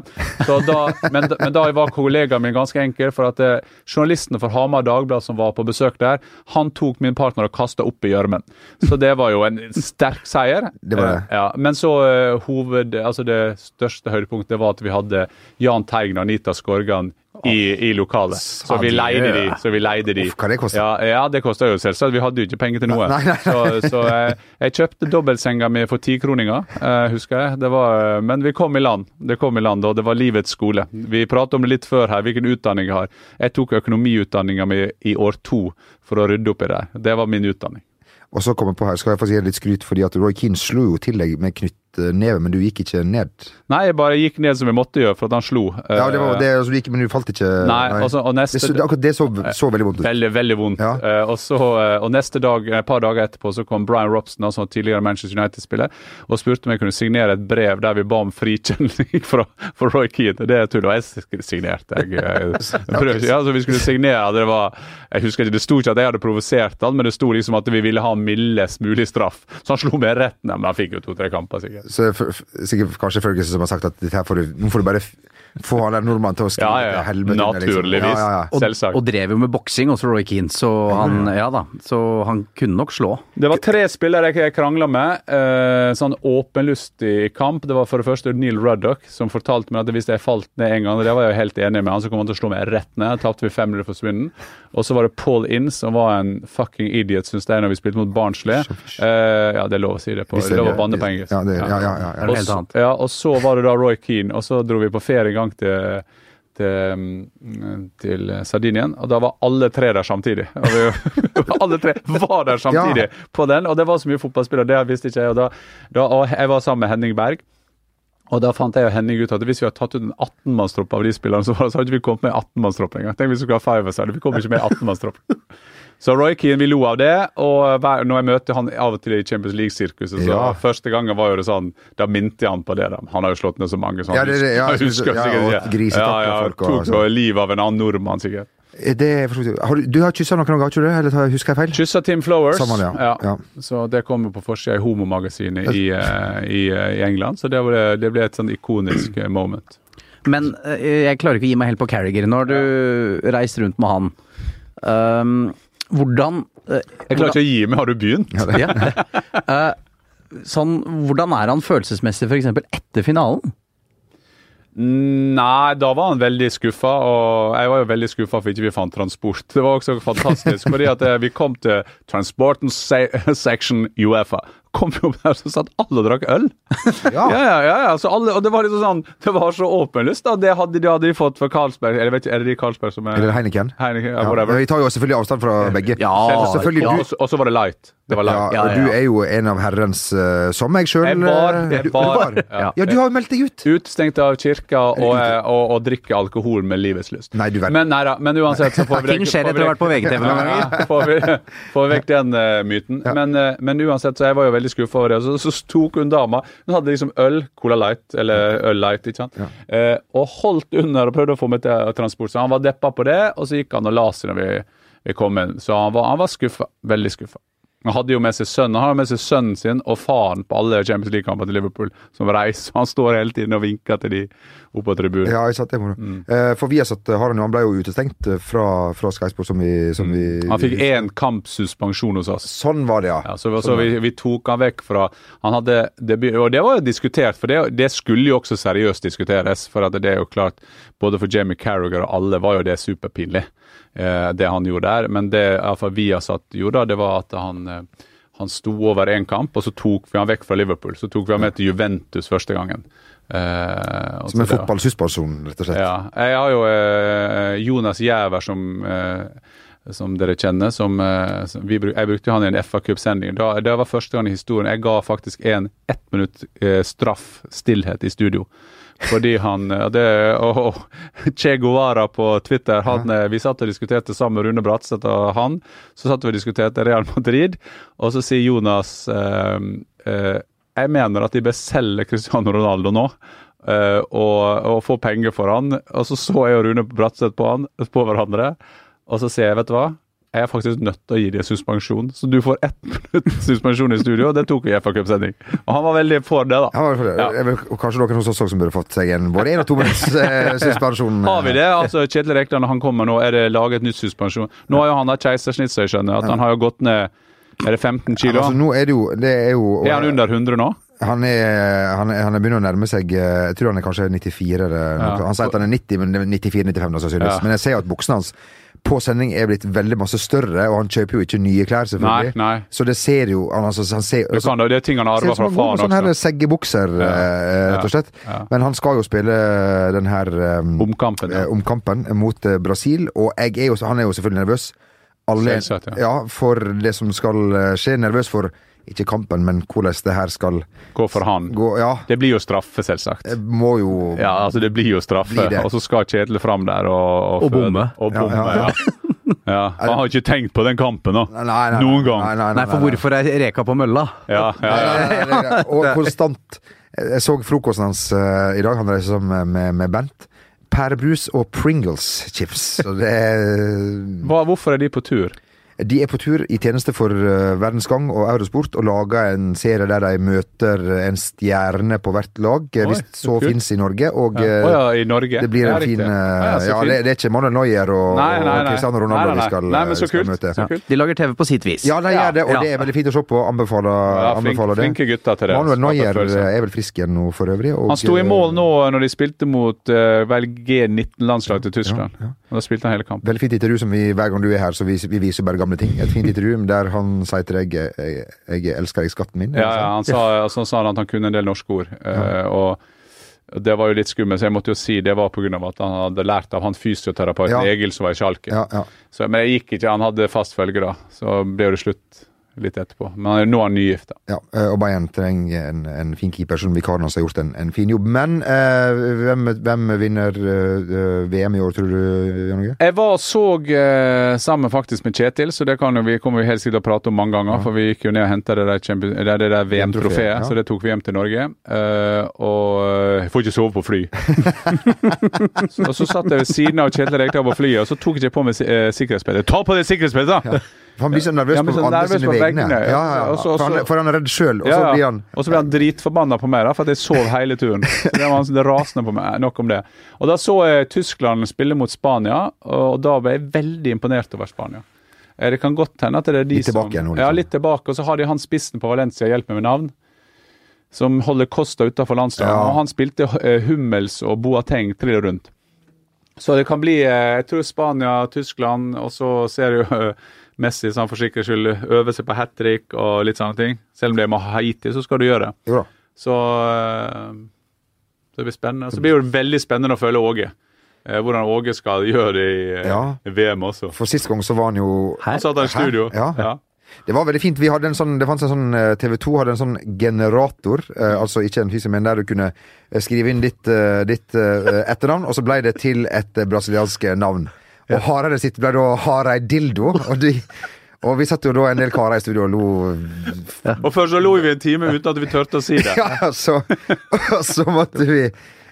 Men, men da var kollegaen min ganske enkel, for at eh, journalisten for Hamar Dagblad som var på besøk der, han tok min partner og kasta opp i gjørmen. Så det var jo en sterk seier. Det var det. Eh, ja, men så eh, hoved, altså det største høydepunktet var at vi hadde Jahn Teigen og Anita Skorgan i, i lokalet. Så vi leide de. Så vi leide de. Uff, hva det kosta? Ja, ja, det kosta jo selvsagt. Vi hadde jo ikke penger til noe. Nei, nei, nei. Så, så jeg, jeg kjøpte dobbeltsenga mi for tikroninger, uh, husker jeg. Det var, eh, men vi kom i land. Det kom i land, og det var livets skole. Vi pratet om det litt før her, hvilken utdanning jeg har. Jeg tok økonomiutdanninga mi i år to for å rydde opp i det. Det var min utdanning. Og så kommer jeg på her, skal jeg få si litt skryt, fordi at Roy Keane slo jo i tillegg med knyttneve, men du gikk ikke ned. Nei, jeg bare gikk ned som jeg måtte gjøre for at han slo. Ja, det var Eh, det, altså, du gikk, men du falt ikke Nei, altså, og neste- det, akkurat det så, så veldig vondt ut. Veldig, veldig vondt. Ja. Eh, og, så, eh, og neste dag, et par dager etterpå så kom Brian Robson, altså tidligere Manchester United-spiller, og spurte om jeg kunne signere et brev der vi ba om frikjenning [LAUGHS] for, for Roy Keane. Det er tull, og jeg signerte. Jeg, jeg prøv- ja, så vi skulle signere, det var Jeg husker ikke, det sto ikke at jeg hadde provosert han, men det sto liksom at vi ville ha mildest mulig straff. Så han slo meg rett ned, men han fikk jo to-tre kamper, sikkert. Så f- f- sikkert kanskje Ferguson som har sagt at dette får du, nå får du bare få han der nordmannen til å skrive Ja, ja, ja. helvete. Naturligvis. liksom. Naturligvis. Ja, ja, ja. Og, Selvsagt. og drev jo med boksing også, Roy Keane, så han, ja da, så han kunne nok slå. Det var tre spillere jeg krangla med. Eh, sånn åpenlystig kamp. Det var for det første Neil Ruddock, som fortalte meg at hvis jeg falt ned en gang, og det var jeg jo helt enig med han, så kom han til å slå meg rett ned. Tapte vi 500 for Swindon. Og så var det Paul Inns, som var en fucking idiot, syns jeg, når vi spilte mot Barnsley. Eh, ja, det er lov å si det på Det er lov å banne på engelsk. Ja, det, ja, ja, ja, ja. Og helt så- annet? Ja, og så var det da Roy Keane, og så dro vi på ferie en gang til til, mm, til Sardinien, og da var alle tre der samtidig. Vi, [LAUGHS] alle tre var der samtidig på den, og det var så mye fotballspillere, det visste ikke jeg. Og, da, da, og jeg var sammen med Henning Berg. Og da fant jeg og Henning ut at hvis vi hadde tatt ut en 18-mannstropp av de spillerne, så, hadde vi ikke kommet med i 18-mannstropp engang. Tenk hvis vi skulle ha five her, vi kommet ikke med i 18-mannstropp. Så Roy Keane, vi lo av det, og hver, når jeg møter han av og til i Champions League-sirkuset, så Ja. første gangen var jo det sånn, da minte jeg han på det. da. Han har jo slått ned så mange, sånne. Ja, det- det- ja, [LAUGHS] jeg husker ja, sikkert og ikke. ja, ja, folk og tok sånn. livet av en annen nordmann, sikkert. Det, forstår har du, du har kyssa noen ganger, har ikke du det? Eller husker jeg feil? Kyssa Tim Flowers. Sammen, ja. Ja. Så det kommer på forsida i Homomagasinet i, eh, i, eh, i England, så det, ble, det ble et sånn ikonisk eh, moment. Men eh, jeg klarer ikke å gi meg helt på Carriger. Når du reist rundt med han. Um, hvordan eh, Jeg klarer ikke å gi meg, har du begynt? ja. [LAUGHS] Eh, sånn, hvordan er han følelsesmessig f.eks. etter finalen? Nei, da var han veldig skuffa, og jeg var jo veldig skuffa for ikke vi fant transport. Det var også fantastisk, fordi at eh, vi kom til Transport and Se [LAUGHS] Section Uefa. Kom vi opp der, så satt alle og drakk øl. Ja. [LAUGHS] Ja, ja, ja, ja. Så alle, og det var liksom sånn, det var så åpenlyst. da. Det hadde de, hadde de fått fra Carlsberg. Eller vet ikke, Er det de Carlsberg som er Eller Heineken? Heineken, ja, Ja. whatever. Vi tar jo selvfølgelig avstand fra begge. Ja, og, du, så- var det light. Det var light. Ja, og du er jo en av herrens, uh, som meg sjøl. Jeg var, jeg var, Ja. Ja, du har jo meldt deg ut! Utestengt av kirka og, eh, og, og drikke alkohol med livets lyst. Nei, du. Men, nei da, men uansett så får vi [LAUGHS] Ting skjer etter å ha vært på VGTV noen ganger. [LAUGHS] Får vi, vekk den eh, myten. Men, eh, men uansett, så jeg var jo veldig skuffa over det. Så, så tok hun dama Hun hadde liksom øl, Cola Light, eller øl Light, ikke sant. Eh, og holdt under og prøvde å få meg til transport. Så han var deppa på det, og så gikk han og la seg når vi, vi kom inn. Så han var, han var skuffa. Veldig skuffa. Han hadde jo med seg sønnen Han har med seg sønnen sin og faren på alle Champions League-kamper til Liverpool som reiser. Han står hele tiden og vinker til de oppe på tribunen. Ja, jeg satt det. Mm. Eh, For vi har han jo Han ble jo utestengt eh, fra, fra Sky Sport, som vi, som vi Mm. Han fikk én kampsuspensjon hos oss. Sånn var det, ja. Ja, så så vi, vi tok han vekk fra Han hadde debut, Og det var jo diskutert, for det, det skulle jo også seriøst diskuteres. For at det er jo klart, både for Jamie Carragher og alle var jo det superpinlig, eh, det han gjorde der. Men det iallfall vi har satt gjorde, det var at han eh, han sto over én kamp, og så tok vi han vekk fra Liverpool. Så tok vi han med til Juventus første gangen. Eh, Som en det- rett og slett. Ja. Jeg har jo eh, Jonas Giæver som eh, som dere kjenner. Som, eh, som vi, jeg brukte han i en FA Cup-sending. Det var første gang i historien jeg ga faktisk en ett minutt eh, straff, stillhet, i studio. Fordi han eh, det, og, og Che Guevara på Twitter han, eh, Vi satt og diskuterte sammen med Rune Bratseth og han. Så satt vi og diskuterte Real Madrid, og så sier Jonas eh, eh, Jeg mener at de bør selge Cristiano Ronaldo nå. eh, og, og få penger for han. Og så så jeg og Rune Bratseth på, han, på hverandre, og så sier jeg, vet du hva? Jeg er faktisk nødt til å gi deg suspensjon, så du får ett minutt suspensjon i studio. og Det tok vi i FA Cup-sending. Og han var veldig for det, da. Han var hvert fall- Ja. jeg vil- kanskje noen hos oss også som burde fått seg en både én og to minutts eh, [LAUGHS] suspensjon. Har vi det? Altså, Kjetil Rekdal, når han kommer nå, er det laget et nytt suspensjon? Nå har jo han da keisersnitt, så jeg skjønner. At han har jo gått ned Er det 15 Ja, kilo? altså, nå er det jo, det er jo Er han under 100 nå? Han er, han, er, han er begynner å nærme seg eh, Jeg tror han er kanskje 94 eller noe. Ja. Han sier at han er 90, men er 94-95 da, sannsynligvis. Ja. Men jeg ser jo at buksene hans på sending er blitt veldig masse større, og han kjøper jo ikke nye klær, selvfølgelig. nei. nei. Så det ser jo han, altså, han ser, Det, kan, det er ting han har arver fra faren også. Sånn seggebukser, Ja. eh, rett og slett. Ja. Men han skal jo spille den her um, Omkampen. eh, Ja. omkampen mot eh, Brasil, og er jo, han er jo selvfølgelig nervøs. Alle, Selvsett, ja. ja, for det som skal eh, skje. Nervøs for ikke kampen, men hvordan det her skal Gå for han. gå. Ja, Det blir jo straffe, selvsagt. jeg må jo Ja, altså det blir jo straffe, Blir og så skal Kjetil fram der og Og og bomme. Og Ja, bomme, ja, ja. ja. [LAUGHS] Han har ikke tenkt på den kampen nå. Nei, nei, nei, Noen gang. Nei, nei, nei, Nei, for hvorfor er Reka på mølla? Ja. Og [LAUGHS] konstant Jeg så frokosten hans uh, i dag, han reiser sammen med, med, med Bent. Pærebrus og Pringles-chips. Så det er Hva, hvorfor er de på tur? De er på tur i tjeneste for uh, Verdensgang og Eurosport og lager en serie der de møter en stjerne på hvert lag, eh, Oi, hvis så så kult. fins i Norge. Og ja. Oh, ja, i Norge? det blir en fin det. eh, Ja, Ja, det, det er ikke Manuel Neuer og, Nei, nei, og nei. Cristiano Ronaldo nei, nei. vi skal, Nei, skal kult. møte. De lager TV på sitt vis. Ja, de gjør det, og Ja. det er veldig fint å se på. Anbefaler, Ja, flink, anbefaler det. flinke gutter til det. Manuel Neuer er vel frisk igjen nå for øvrig. Og, Han sto i eh, mål nå når de spilte mot uh, vel G19-landslaget til Tyskland. Ja, ja. Og Da spilte han hele kampen. Veldig fint intervju som vi, hver gang du er her, så vi, vi viser bare gamle ting. Et fint intervju der han sier til deg jeg, jeg elsker deg, skatten min. Ja, ja, han sa, altså, sa han at han kunne en del norske ord. Ja. og det var jo litt skummelt, så jeg måtte jo si det var pga. at han hadde lært av han fysioterapeuten Ja. Egil som var i Sjalken. Ja, ja. Men jeg gikk ikke, han hadde fast følge da. Så ble det slutt litt etterpå. Men nå er han nygift. da. Ja, eh, og Bayern trenger en, en fin keeper, som vikaren hans har gjort en, en fin jobb. Men eh, hvem, hvem vinner eh, VM i år, tror du, Jan Åge? Jeg var og så eh, sammen faktisk med Kjetil, så det kan jo, vi kommer vi helt sikkert til å prate om mange ganger. For vi gikk jo ned og henta det der, der, VM-trofeet, ja. så det tok vi hjem til Norge. Eh, og jeg får ikke sove på fly. [LAUGHS] og så satt jeg ved siden av Kjetil Rekdal på flyet, og så tok ikke jeg på meg eh, sikkerhetsspillet. Ta på deg sikkerhetsspillet, da! For han blir så nervøs Ja, på andre sine vegne. Ja, ja, ja. også, For, han, for han er redd sjøl, og så blir han Og så blir han dritforbanna på meg, da, for at jeg sov hele turen. [LAUGHS] Så det var det rasende på meg. Nok om det. Og Da så jeg Tyskland spille mot Spania, og da ble jeg veldig imponert over Spania. Eh, Det kan godt hende at det er de Litt tilbake som nå, liksom. Ja, litt tilbake. Og så har de han spissen på Valencia, hjelp meg med navn, som holder Costa utafor landslaget. Ja. Og han spilte eh, Hummels og Boateng trill rundt. Så det kan bli eh, Jeg tror Spania, Tyskland, og så ser du Messi sånn for sikkerhets skyld øve seg på hat trick og litt sånne ting. Selv om det er med Haiti, så skal du gjøre det. Så eh, det blir spennende. Så blir det veldig spennende å følge Åge. Eh, hvordan Åge skal gjøre det i, eh, Ja. VM også. For sist gang så var han jo Han satt der i studio. Ja. Ja. Det var veldig fint. Vi hadde en sånn, det fantes en sånn TV 2 hadde en sånn generator, eh, altså ikke en fysisk, men der du kunne skrive inn ditt, ditt eh, etternavn, og så ble det til et brasiliansk navn. Og Hareide sitt ble da Hareid Dildo. Og, de, og vi satt jo da en del karer i studio og lo. Og først så lo vi en time uten at vi turte å si det. [LAUGHS] Ja, så, og så måtte vi,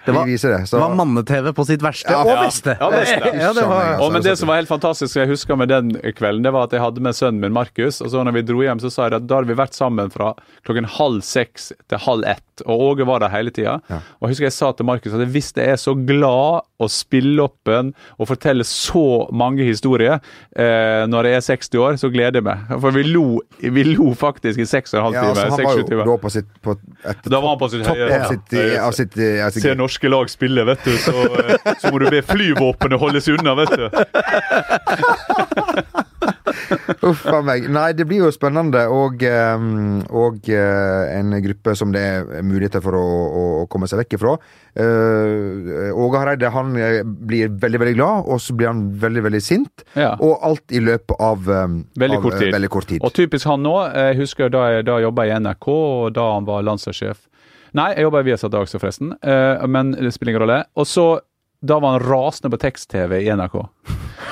det. Så, Det var manne-TV på sitt verste Ja, og beste. Ja, beste. Ja, det var, Og men Det som var helt fantastisk jeg husker med den kvelden, det var at jeg hadde med sønnen min Markus. Og så når vi dro hjem, så sa jeg at da hadde vi vært sammen fra klokken halv seks til halv ett. Og Åge var der hele tida. Og jeg husker jeg sa til Markus at hvis jeg er så glad og spilloppen og forteller så mange historier eh, når jeg er 60 år, så gleder jeg meg. For vi lo, vi lo faktisk i seks og en halv ja, time. altså, han var jo da på sitt på et Da var han på sitt høye- av sitt, Ja. av sitt, av sitt norske lag spiller, vet du, så, eh, så må du be flyvåpenet holde seg unna, vet du. Uff a meg. Nei, det blir jo spennende, og, eh, og eh, en gruppe som det er muligheter for å, å komme seg vekk ifra. Uh, Åge Hareide han eh, blir veldig veldig glad, og så blir han veldig veldig sint. Ja. Og alt i løpet av, Veldig av kort tid. eh, veldig kort tid. Og typisk han nå. Jeg husker da jeg, da jeg jobba i NRK, og da han var landslagssjef. Nei, jeg jobba i Viasat også, forresten, eh, men det spiller ingen rolle. Og så, da var han rasende på tekst-TV i NRK.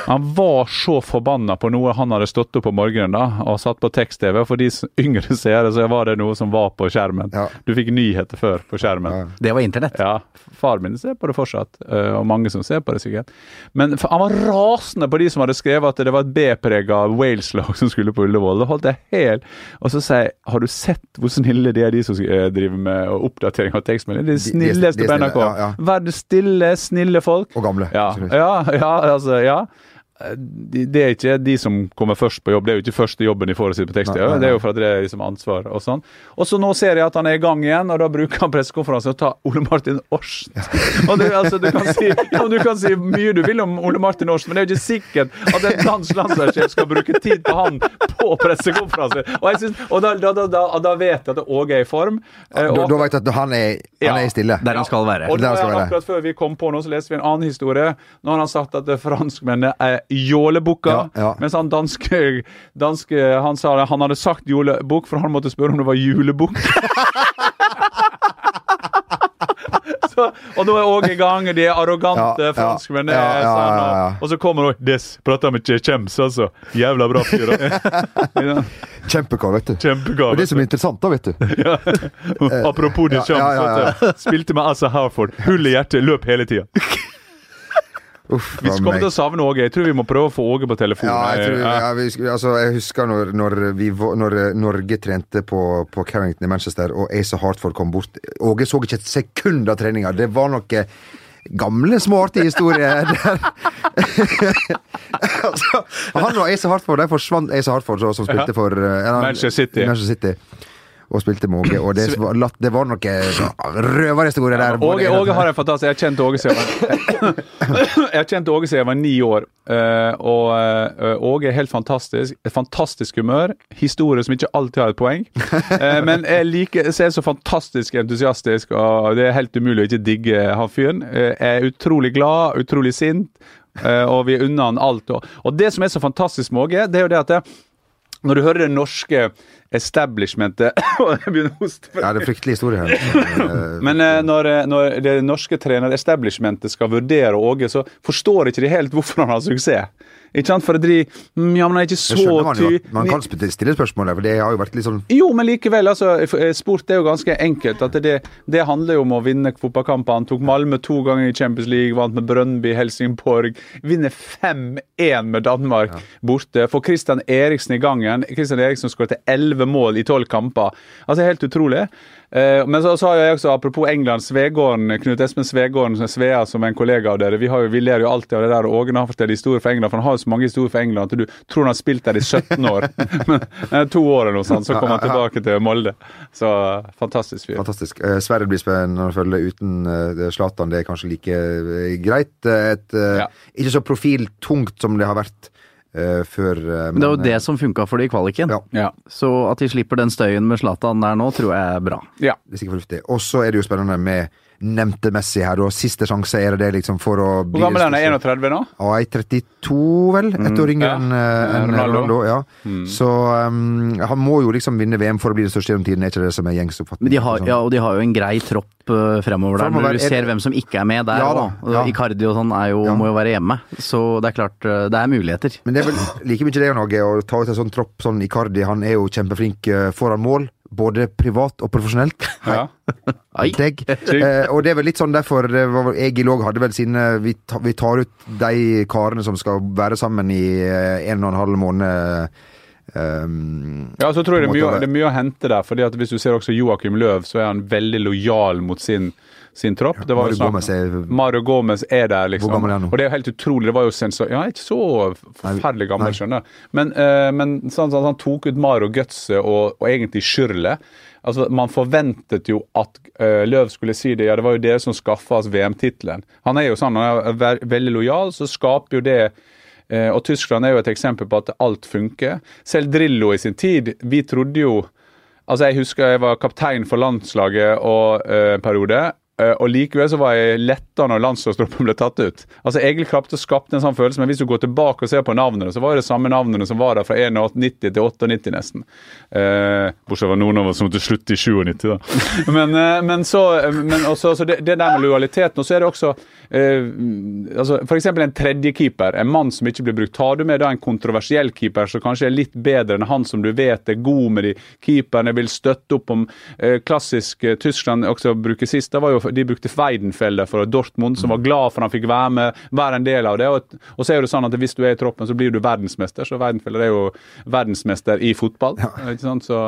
Han var så forbanna på noe han hadde stått opp om morgenen da, og satt på tekst-TV. For de yngre seere så var det noe som var på skjermen. Ja. Du fikk nyheter før på skjermen. Ja. Det var internett. Ja, far min ser på det fortsatt, eh, og mange som ser på det sikkert. Men han var rasende på de som hadde skrevet at det var et B-prega Wales-lag som skulle på Ullevål. Det holdt jeg helt Og så sier jeg, har du sett hvor snille de er de som eh, driver med oppdatering av tekstmeldinger? De de snilleste de er på NRK. snille, ja, ja. Verdens stille, snille folk. Og gamle. Ja, ja, ja, altså, ja. De, det er ikke de som kommer først på jobb, det er jo ikke første jobben de får å sitte på tekst. Nei, nei, nei. Det er jo for at det er liksom ansvar og sånn. Og så nå ser jeg at han er i gang igjen, og da bruker han pressekonferansen og tar Ole Martin Årst. Og du, altså, du, kan si, ja, du kan si mye du vil om Ole Martin Årst, men det er jo ikke sikkert at en dansk landslagssjef skal bruke tid på han på pressekonferanse. Og, jeg synes, og da, da, da, da, da vet jeg at Åge er i form. Eh, og- da vet du at han er, han er stille. Der han skal være. og da, akkurat før vi kom på nå, så leste vi en annen historie. Nå har han sagt at franskmennene er jålebukker. Ja, ja. Mens han danske, danske han sa det, han hadde sagt jålebukk, for han måtte spørre om det var julebukk. [LAUGHS] og nå er òg i gang, de arrogante Ja, franskmennene. Ja, ja. Og, så kommer han Des, prater med Kjems, altså. Jævla bra fyr. [LAUGHS] Kjempekar, vet du. Kjempegave. Og det som er interessant, da, vet du [LAUGHS] Apropos de Ja, ja, ja, ja. Spilte med Asa Harford. Hull i hjertet, løp hele tida. Uff Vi kommer meg. til å savne Åge. Jeg tror vi må prøve å få Åge på telefon. Ja, jeg, tror, ja, vi, altså, jeg husker når, når, vi, når eh, Norge trente på, på Carrington i Manchester, og Asa Hartford kom bort. Åge så ikke et sekund av treninga. Det var noe gamle, små, artige historier der. [LAUGHS] altså, han og Ace Hartford, de forsvant Ace Hartford, som spilte for uh, Manchester City. Manchester City. Og spilte med Åge. Og det, det var noen røverhistorier der. Åge, Åge har en fantastisk Jeg har kjent Åge siden jeg [COUGHS] jeg jeg var ni år. eh, og eh, Åge er helt fantastisk. Et fantastisk humør. Historie som ikke alltid har et poeng. [LAUGHS] Eh, men jeg liker så er så fantastisk entusiastisk, og det er helt umulig å ikke digge han fyren. Eh, jeg er utrolig glad, utrolig sint, eh, og vi unner han alt. Og det som er så fantastisk med Åge, det er jo det at det, når du hører det norske establishmentet [LAUGHS] Jeg begynner å hoste. Ja, det er fryktelig historie her. [LAUGHS] Men eh, når, eh, når det norske trener-establishmentet skal vurdere Åge, så forstår ikke de helt hvorfor han har suksess. Ikke sant? For de mm, Ja, men det er ikke så man ty... Man kan stille spørsmålet, for det har jo vært litt sånn Jo, men likevel. altså, eh, Sport er jo ganske enkelt. at Det, det handler jo om å vinne fotballkamper. Han tok Malmö to ganger i Champions League, vant med Brønnby, Helsingborg. Vinner 5-1 med Danmark borte. Får Christian Eriksen i gangen. Christian Eriksen skåret 11 mål i 12 kamper. Altså, Helt utrolig. Eh, men så, så har jeg også, apropos England, Svegården, Knut Espen Svegården, som er Svea, som er en kollega av dere. Vi, har jo, vi ler jo alltid av det der. og Åge har fortalt historier for England, for han har jo så mange historier for England at du tror han har spilt der i 17 år. [LAUGHS] Men eh, to år eller noe sånt, så kom han tilbake til Molde. Så fantastisk fyr. Fantastisk. Eh, Sverre blir spennende å følge uten eh, Det er kanskje like eh, greit. Eh, Et, eh, Ja. Ikke så profiltungt som det har vært eh, før. uh, Men det var jo det som funka for de i kvaliken. Ja. Ja. Så at de slipper den støyen med Zlatan der nå, tror jeg er bra. ja. Det er sikkert fornuftig. Og så er det jo spennende med nevnte Messi her, og Siste sjanse er det liksom for å bli Hvor gammel er han? Er han 31 nå? Ja, i 32, vel? Ett år yngre enn eh, Ronaldo. ja. Mm. Så um, han må jo liksom vinne VM for å bli det største gjennom tiden, er ikke det som er gjengs oppfatning? Men de har, Sånn. ja, og de har jo en grei tropp eh, fremover der, Fremover når du er- ser hvem som ikke er med der. Ja da, og, ja. Icardi og sånn er jo, Ja. må jo være hjemme. Så det er klart, eh, det er muligheter. Men det er vel like mye det, Norge, å ta ut en sånn tropp sånn Icardi. Han er jo kjempeflink foran mål, både privat og profesjonelt. [LAUGHS] Ja. Deg. [LAUGHS] Eh, og det er vel litt sånn derfor vel- Egil òg hadde vel sine vi, ta, vi tar ut de karene som skal være sammen i eh, en og en halv måned. Um, Ja, så tror jeg det er, mye, det er mye å hente der. fordi at Hvis du ser også Joakim Løv, så er han veldig lojal mot sin, sin tropp. Det var jo Mario Gomez er- Mario Gomez er der, liksom. Hvor gammel er han nå? Og det er jo helt utrolig. Det var jo sensor... Ja, ikke så forferdelig gammel, skjønner. Men, uh, men sånn, sånn, han tok ut Mario Götze og, og egentlig Schürrle. Altså, Man forventet jo at uh, Løv skulle si det. Ja, det var jo dere som skaffa oss VM-tittelen. Han er jo sånn, han er ve veldig lojal, så skaper jo det uh, og Tyskland er jo et eksempel på at alt funker. Selv Drillo i sin tid. Vi trodde jo Altså, Jeg husker jeg var kaptein for landslaget og, uh, en periode. Eh, og likevel så var jeg letta når landslagstroppen ble tatt ut. Altså Egil klarte skapte en sånn følelse, men hvis du går tilbake og ser på navnene, så var det samme navnene som var der fra 91 til 98 nesten. Eh, bortsett fra noen av oss som måtte slutte i 97, da. [LAUGHS] Men, eh, men så, men også, så det, det der med lojaliteten. Og så er det også eh, altså F.eks. en tredjekeeper, en mann som ikke blir brukt. Tar du med da en kontroversiell keeper som kanskje er litt bedre enn han som du vet er god med de keeperne, vil støtte opp om eh, klassisk eh, Tyskland også bruker sist, da var jo de brukte Weidenfeller for Dortmund, som var glad for han fikk være med, være en del av det. Og, og så er det sånn at hvis du er i troppen, så blir du verdensmester. Så Weidenfeller er jo verdensmester i fotball. ikke sant? Så,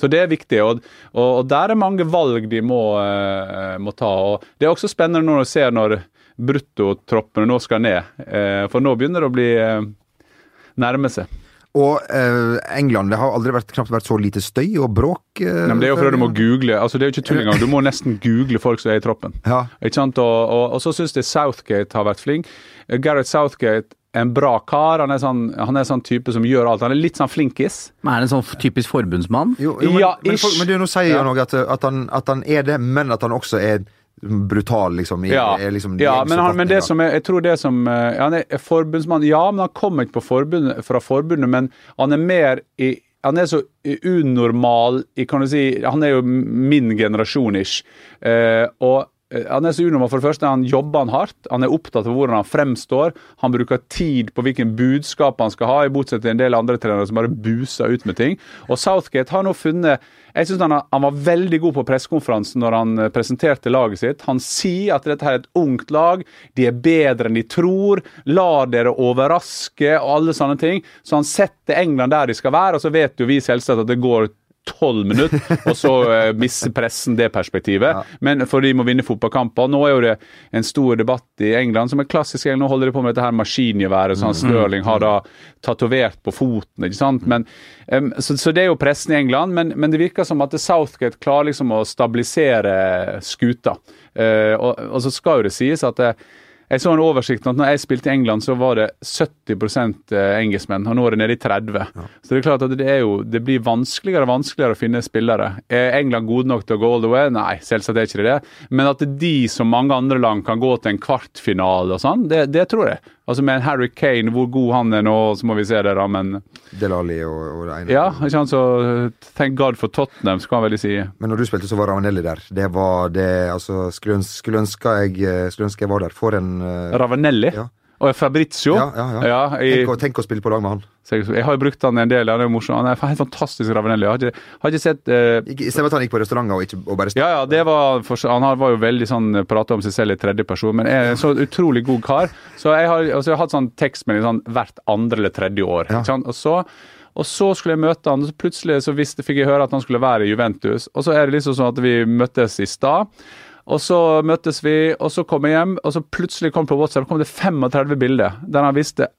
så det er viktig, og, og, og der er mange valg de må, eh, må ta. og Det er også spennende når du ser når bruttotroppene nå skal ned, eh, for nå begynner det å bli eh, nærme seg. Og eh, England, det har aldri vært, knapt vært så lite støy og bråk. eh, Nei, men det er jo fordi du må google altså Det er jo ikke tull engang. Du må nesten google folk som er i troppen. Ja. Ikke sant? Og, og, og så syns jeg Southgate har vært flink. Eh, Gareth Southgate en bra kar. Han er sånn, han er sånn type som gjør alt. Han er litt sånn flinkis. Men er han en sånn typisk forbundsmann? Jo, jo, men, Ja, men, folk- men du, nå sier Ja. han òg at, at, han- at han er det, men at han også er brutal, liksom. I, Ja, er liksom ja men, han, men det som er, jeg tror det som eh, Han er forbundsmann, ja, men han kommer ikke på forbundet, fra forbundet, men han er mer i han er så unormal i, kan du si, Han er jo min generasjon-ish. Eh, og han er så unormal. For det første han jobber han hardt. Han er opptatt av hvordan han fremstår. Han bruker tid på hvilken budskap han skal ha, i motsetning til en del andre trenere som bare buser ut med ting. Og Southgate har nå funnet jeg synes han, han var veldig god på pressekonferansen når han eh, presenterte laget sitt. Han sier at dette er et ungt lag, de er bedre enn de tror. La dere overraske og alle sånne ting. Så han setter England der de skal være, og så vet jo vi selvsagt at det går tolv minutter, og så eh, mister pressen det perspektivet. Men for de må vinne fotballkamper. Nå er jo det en stor debatt i England, som er klassisk. Nå holder de på med dette her maskingeværet som Stirling har da tatovert på foten. ikke sant? Men, um, så, så det er jo pressen i England, men, men det virker som at Southgate klarer liksom å stabilisere skuta. Uh, og, og så skal jo det sies at det, jeg så en oversikt at når jeg spilte i England, så var det 70 engelskmenn, og nå er det nede i 30 Så det er klart at det, jo, det blir vanskeligere og vanskeligere å finne spillere. Er England gode nok til å gå all the way? Nei, selvsagt er ikke det. Men at de, som mange andre land, kan gå til en kvartfinale og sånn, det, det tror jeg. Altså Med en Harry Kane, hvor god han er nå, så må vi se det, da, men Del Alli og, og det ene. Ja, ikke sant, så thank God for Tottenham, skal man vel si. Men når du spilte, så var Ravanelli der. Det var det Altså, skulle, ønske, skulle, ønske jeg, skulle ønske jeg var der. For en uh, Ravanelli. Ja. Og Fabrizio. Ja, ja, ja. i, tenk, å, tenk å spille på lag med han. Jeg, jeg har jo brukt han en del, han er jo morsom. Han er helt fantastisk ravinelli. Jeg har ikke, har ikke sett eh, stedet at han gikk på restauranter og, ikke, og bare Ja, ja, det var for, Han var jo veldig sånn prata om seg selv i tredje person, men er en så utrolig god kar. Så jeg har, altså, jeg har hatt sånn tekstmelding sånn hvert andre eller tredje år. Ja. Og så og så skulle jeg møte han, og så plutselig så visste, fikk jeg høre at han skulle være i Juventus. Og så er det liksom sånn at vi møttes i stad. Og så møttes vi, og så kom jeg hjem, og så plutselig kom på WhatsApp kom det 35 bilder der han visste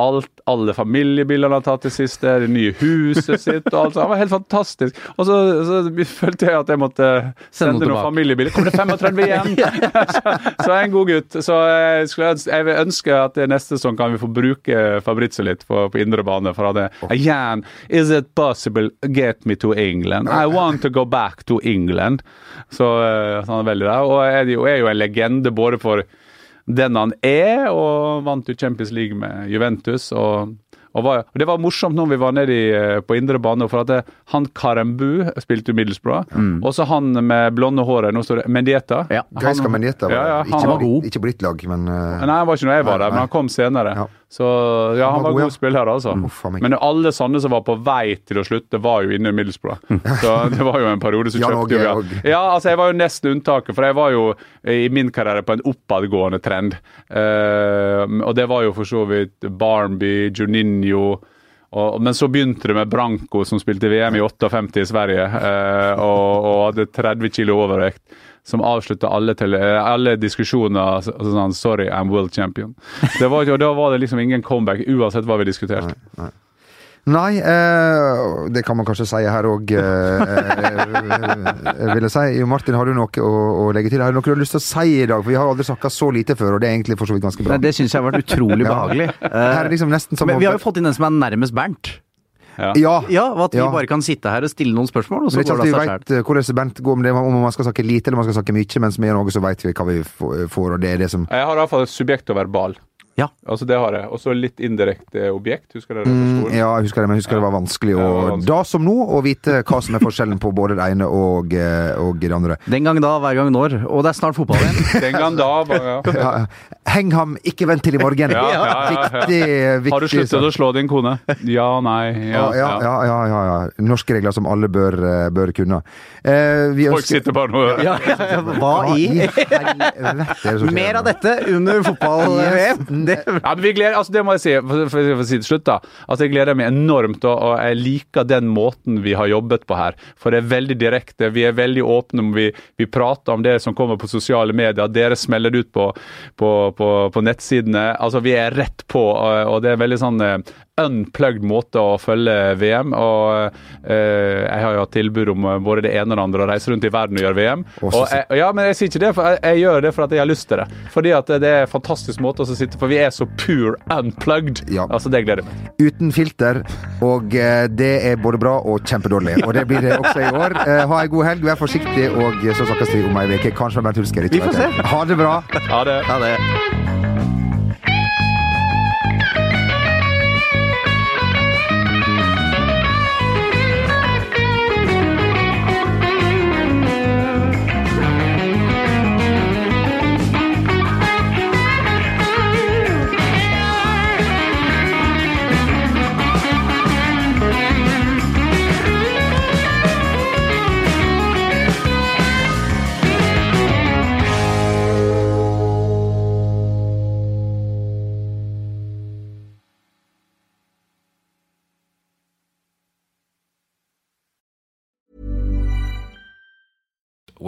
alt, alle familiebildene han har tatt det siste, det nye huset [LAUGHS] sitt og alt. Så han var helt fantastisk. Og så, så følte jeg at jeg måtte Sende noen familiebilder. Kommer det 35 igjen? [LAUGHS] [LAUGHS] så, så jeg er en god gutt. Så jeg, skulle jeg vil ønske at det neste sesong kan vi få bruke Fabrizio litt på, på indre bane. For det, Again, is it possible get me to England? I want to go back to England. Så, eh, så han er veldig der. Og jo, er jo en legende både for den han er, og vant jo Champions League med Juventus. og, og, var, og Det var morsomt når vi var nede eh, på indre bane, for at det, han Karembu spilte jo Middlesbrough. Og så han med blonde håret, nå står det Mendieta. Ja. Gaisca Mendieta var ja, ja, ikke, var god. Ikke på ditt lag, men eh, Nei, han var ikke når jeg var Nei, der, men han kom senere. Ja. Så ja, han var var god, god spiller, altså. Uff. Men alle sånne som var på vei til å slutte, var jo inne i Middlesbrough. Så [LAUGHS] det var jo en periode som kjøpte jo ja. altså jeg var jo nesten unntaket, for jeg var jo i min karriere på en oppadgående trend. Uh, og det var jo for så vidt Barnby, Juninho og, men så begynte det med Branco, som spilte VM i 58 i Sverige, eh, og, og hadde 30 kilo overvekt. Som avslutta alle, eh, alle diskusjoner altså, sånn 'Sorry, I'm world champion'. Det var, og da var det liksom ingen comeback, uansett hva vi diskuterte. Nei, eh, det kan man kanskje si her òg, eh, eh, vil jeg si. Jo Martin, har du noe å, å legge til? Har du noe du har lyst til å si i dag? For vi har aldri snakka så lite før, og det er egentlig for så vidt ganske bra. Nei, det syns jeg har vært utrolig Ja. behagelig. Her er liksom som Men vi har jo fått inn den som er nærmest Bernt. Ja. Ja. Ja, og At vi Ja. bare kan sitte her og stille noen spørsmål, og så går det av seg eh, hvordan Bent går om det, om man skal snakke lite eller man skal snakke mye, mens vi gjør noe, så vet vi hva vi får, får, og det er det som Jeg har iallfall et subjekt og verbal. Ja. Altså det har jeg. Og så litt indirekte objekt. Husker dere det Mm, ja, jeg husker det, men jeg husker det var vanskelig, Ja, det var vanskelig. da som nå, å vite hva som er forskjellen på både det ene og, eh, og det andre. Den gang da, hver gang når. Og det er snart fotball igjen. [LAUGHS] Den gang da bare, [LAUGHS] ja. Ja, heng ham, ikke vent til i morgen. [LAUGHS] Ja, ja, ja, ja. Viktig, viktig Har du sluttet sak. å slå din kone? Ja, nei, Ja, ja, ja, ja, ja, ja. Norske regler som alle bør, eh, bør kunne. Eh, vi Folk sitter bare nå og hører. Ja, ja, ja, hva i? helvete er Mer av dette under fotball-VM. Det Ja, men vi gleder, altså det må jeg si, for, for, for å si til slutt da, altså jeg gleder meg enormt, og, og jeg liker den måten vi har jobbet på her. For det er veldig direkte, vi er veldig åpne, vi, vi prater om det som kommer på sosiale medier, dere smeller det ut på, på, på, på nettsidene. Altså vi er rett på, og, og det er veldig sånn eh, unplugged måte å følge VM. Og uh, jeg har jo hatt tilbud om eh, både det ene og det andre, å reise rundt i verden og gjøre VM. Også, Og jeg, ja, men jeg sier ikke det, for jeg, jeg gjør det for at jeg har lyst til det. Fordi at det er en fantastisk måte å sitte For vi er så pure unplugged. Ja. Altså, det gleder jeg meg. Uten filter, og uh, det er både bra og kjempedårlig. Og det blir det også i år. Uh, [LAUGHS] ha en god helg, vær forsiktig, og så snakkes vi om ei uke. Kanskje med Bernt Hulsker. Vi får se. Ha det bra. Ha det. Ha det.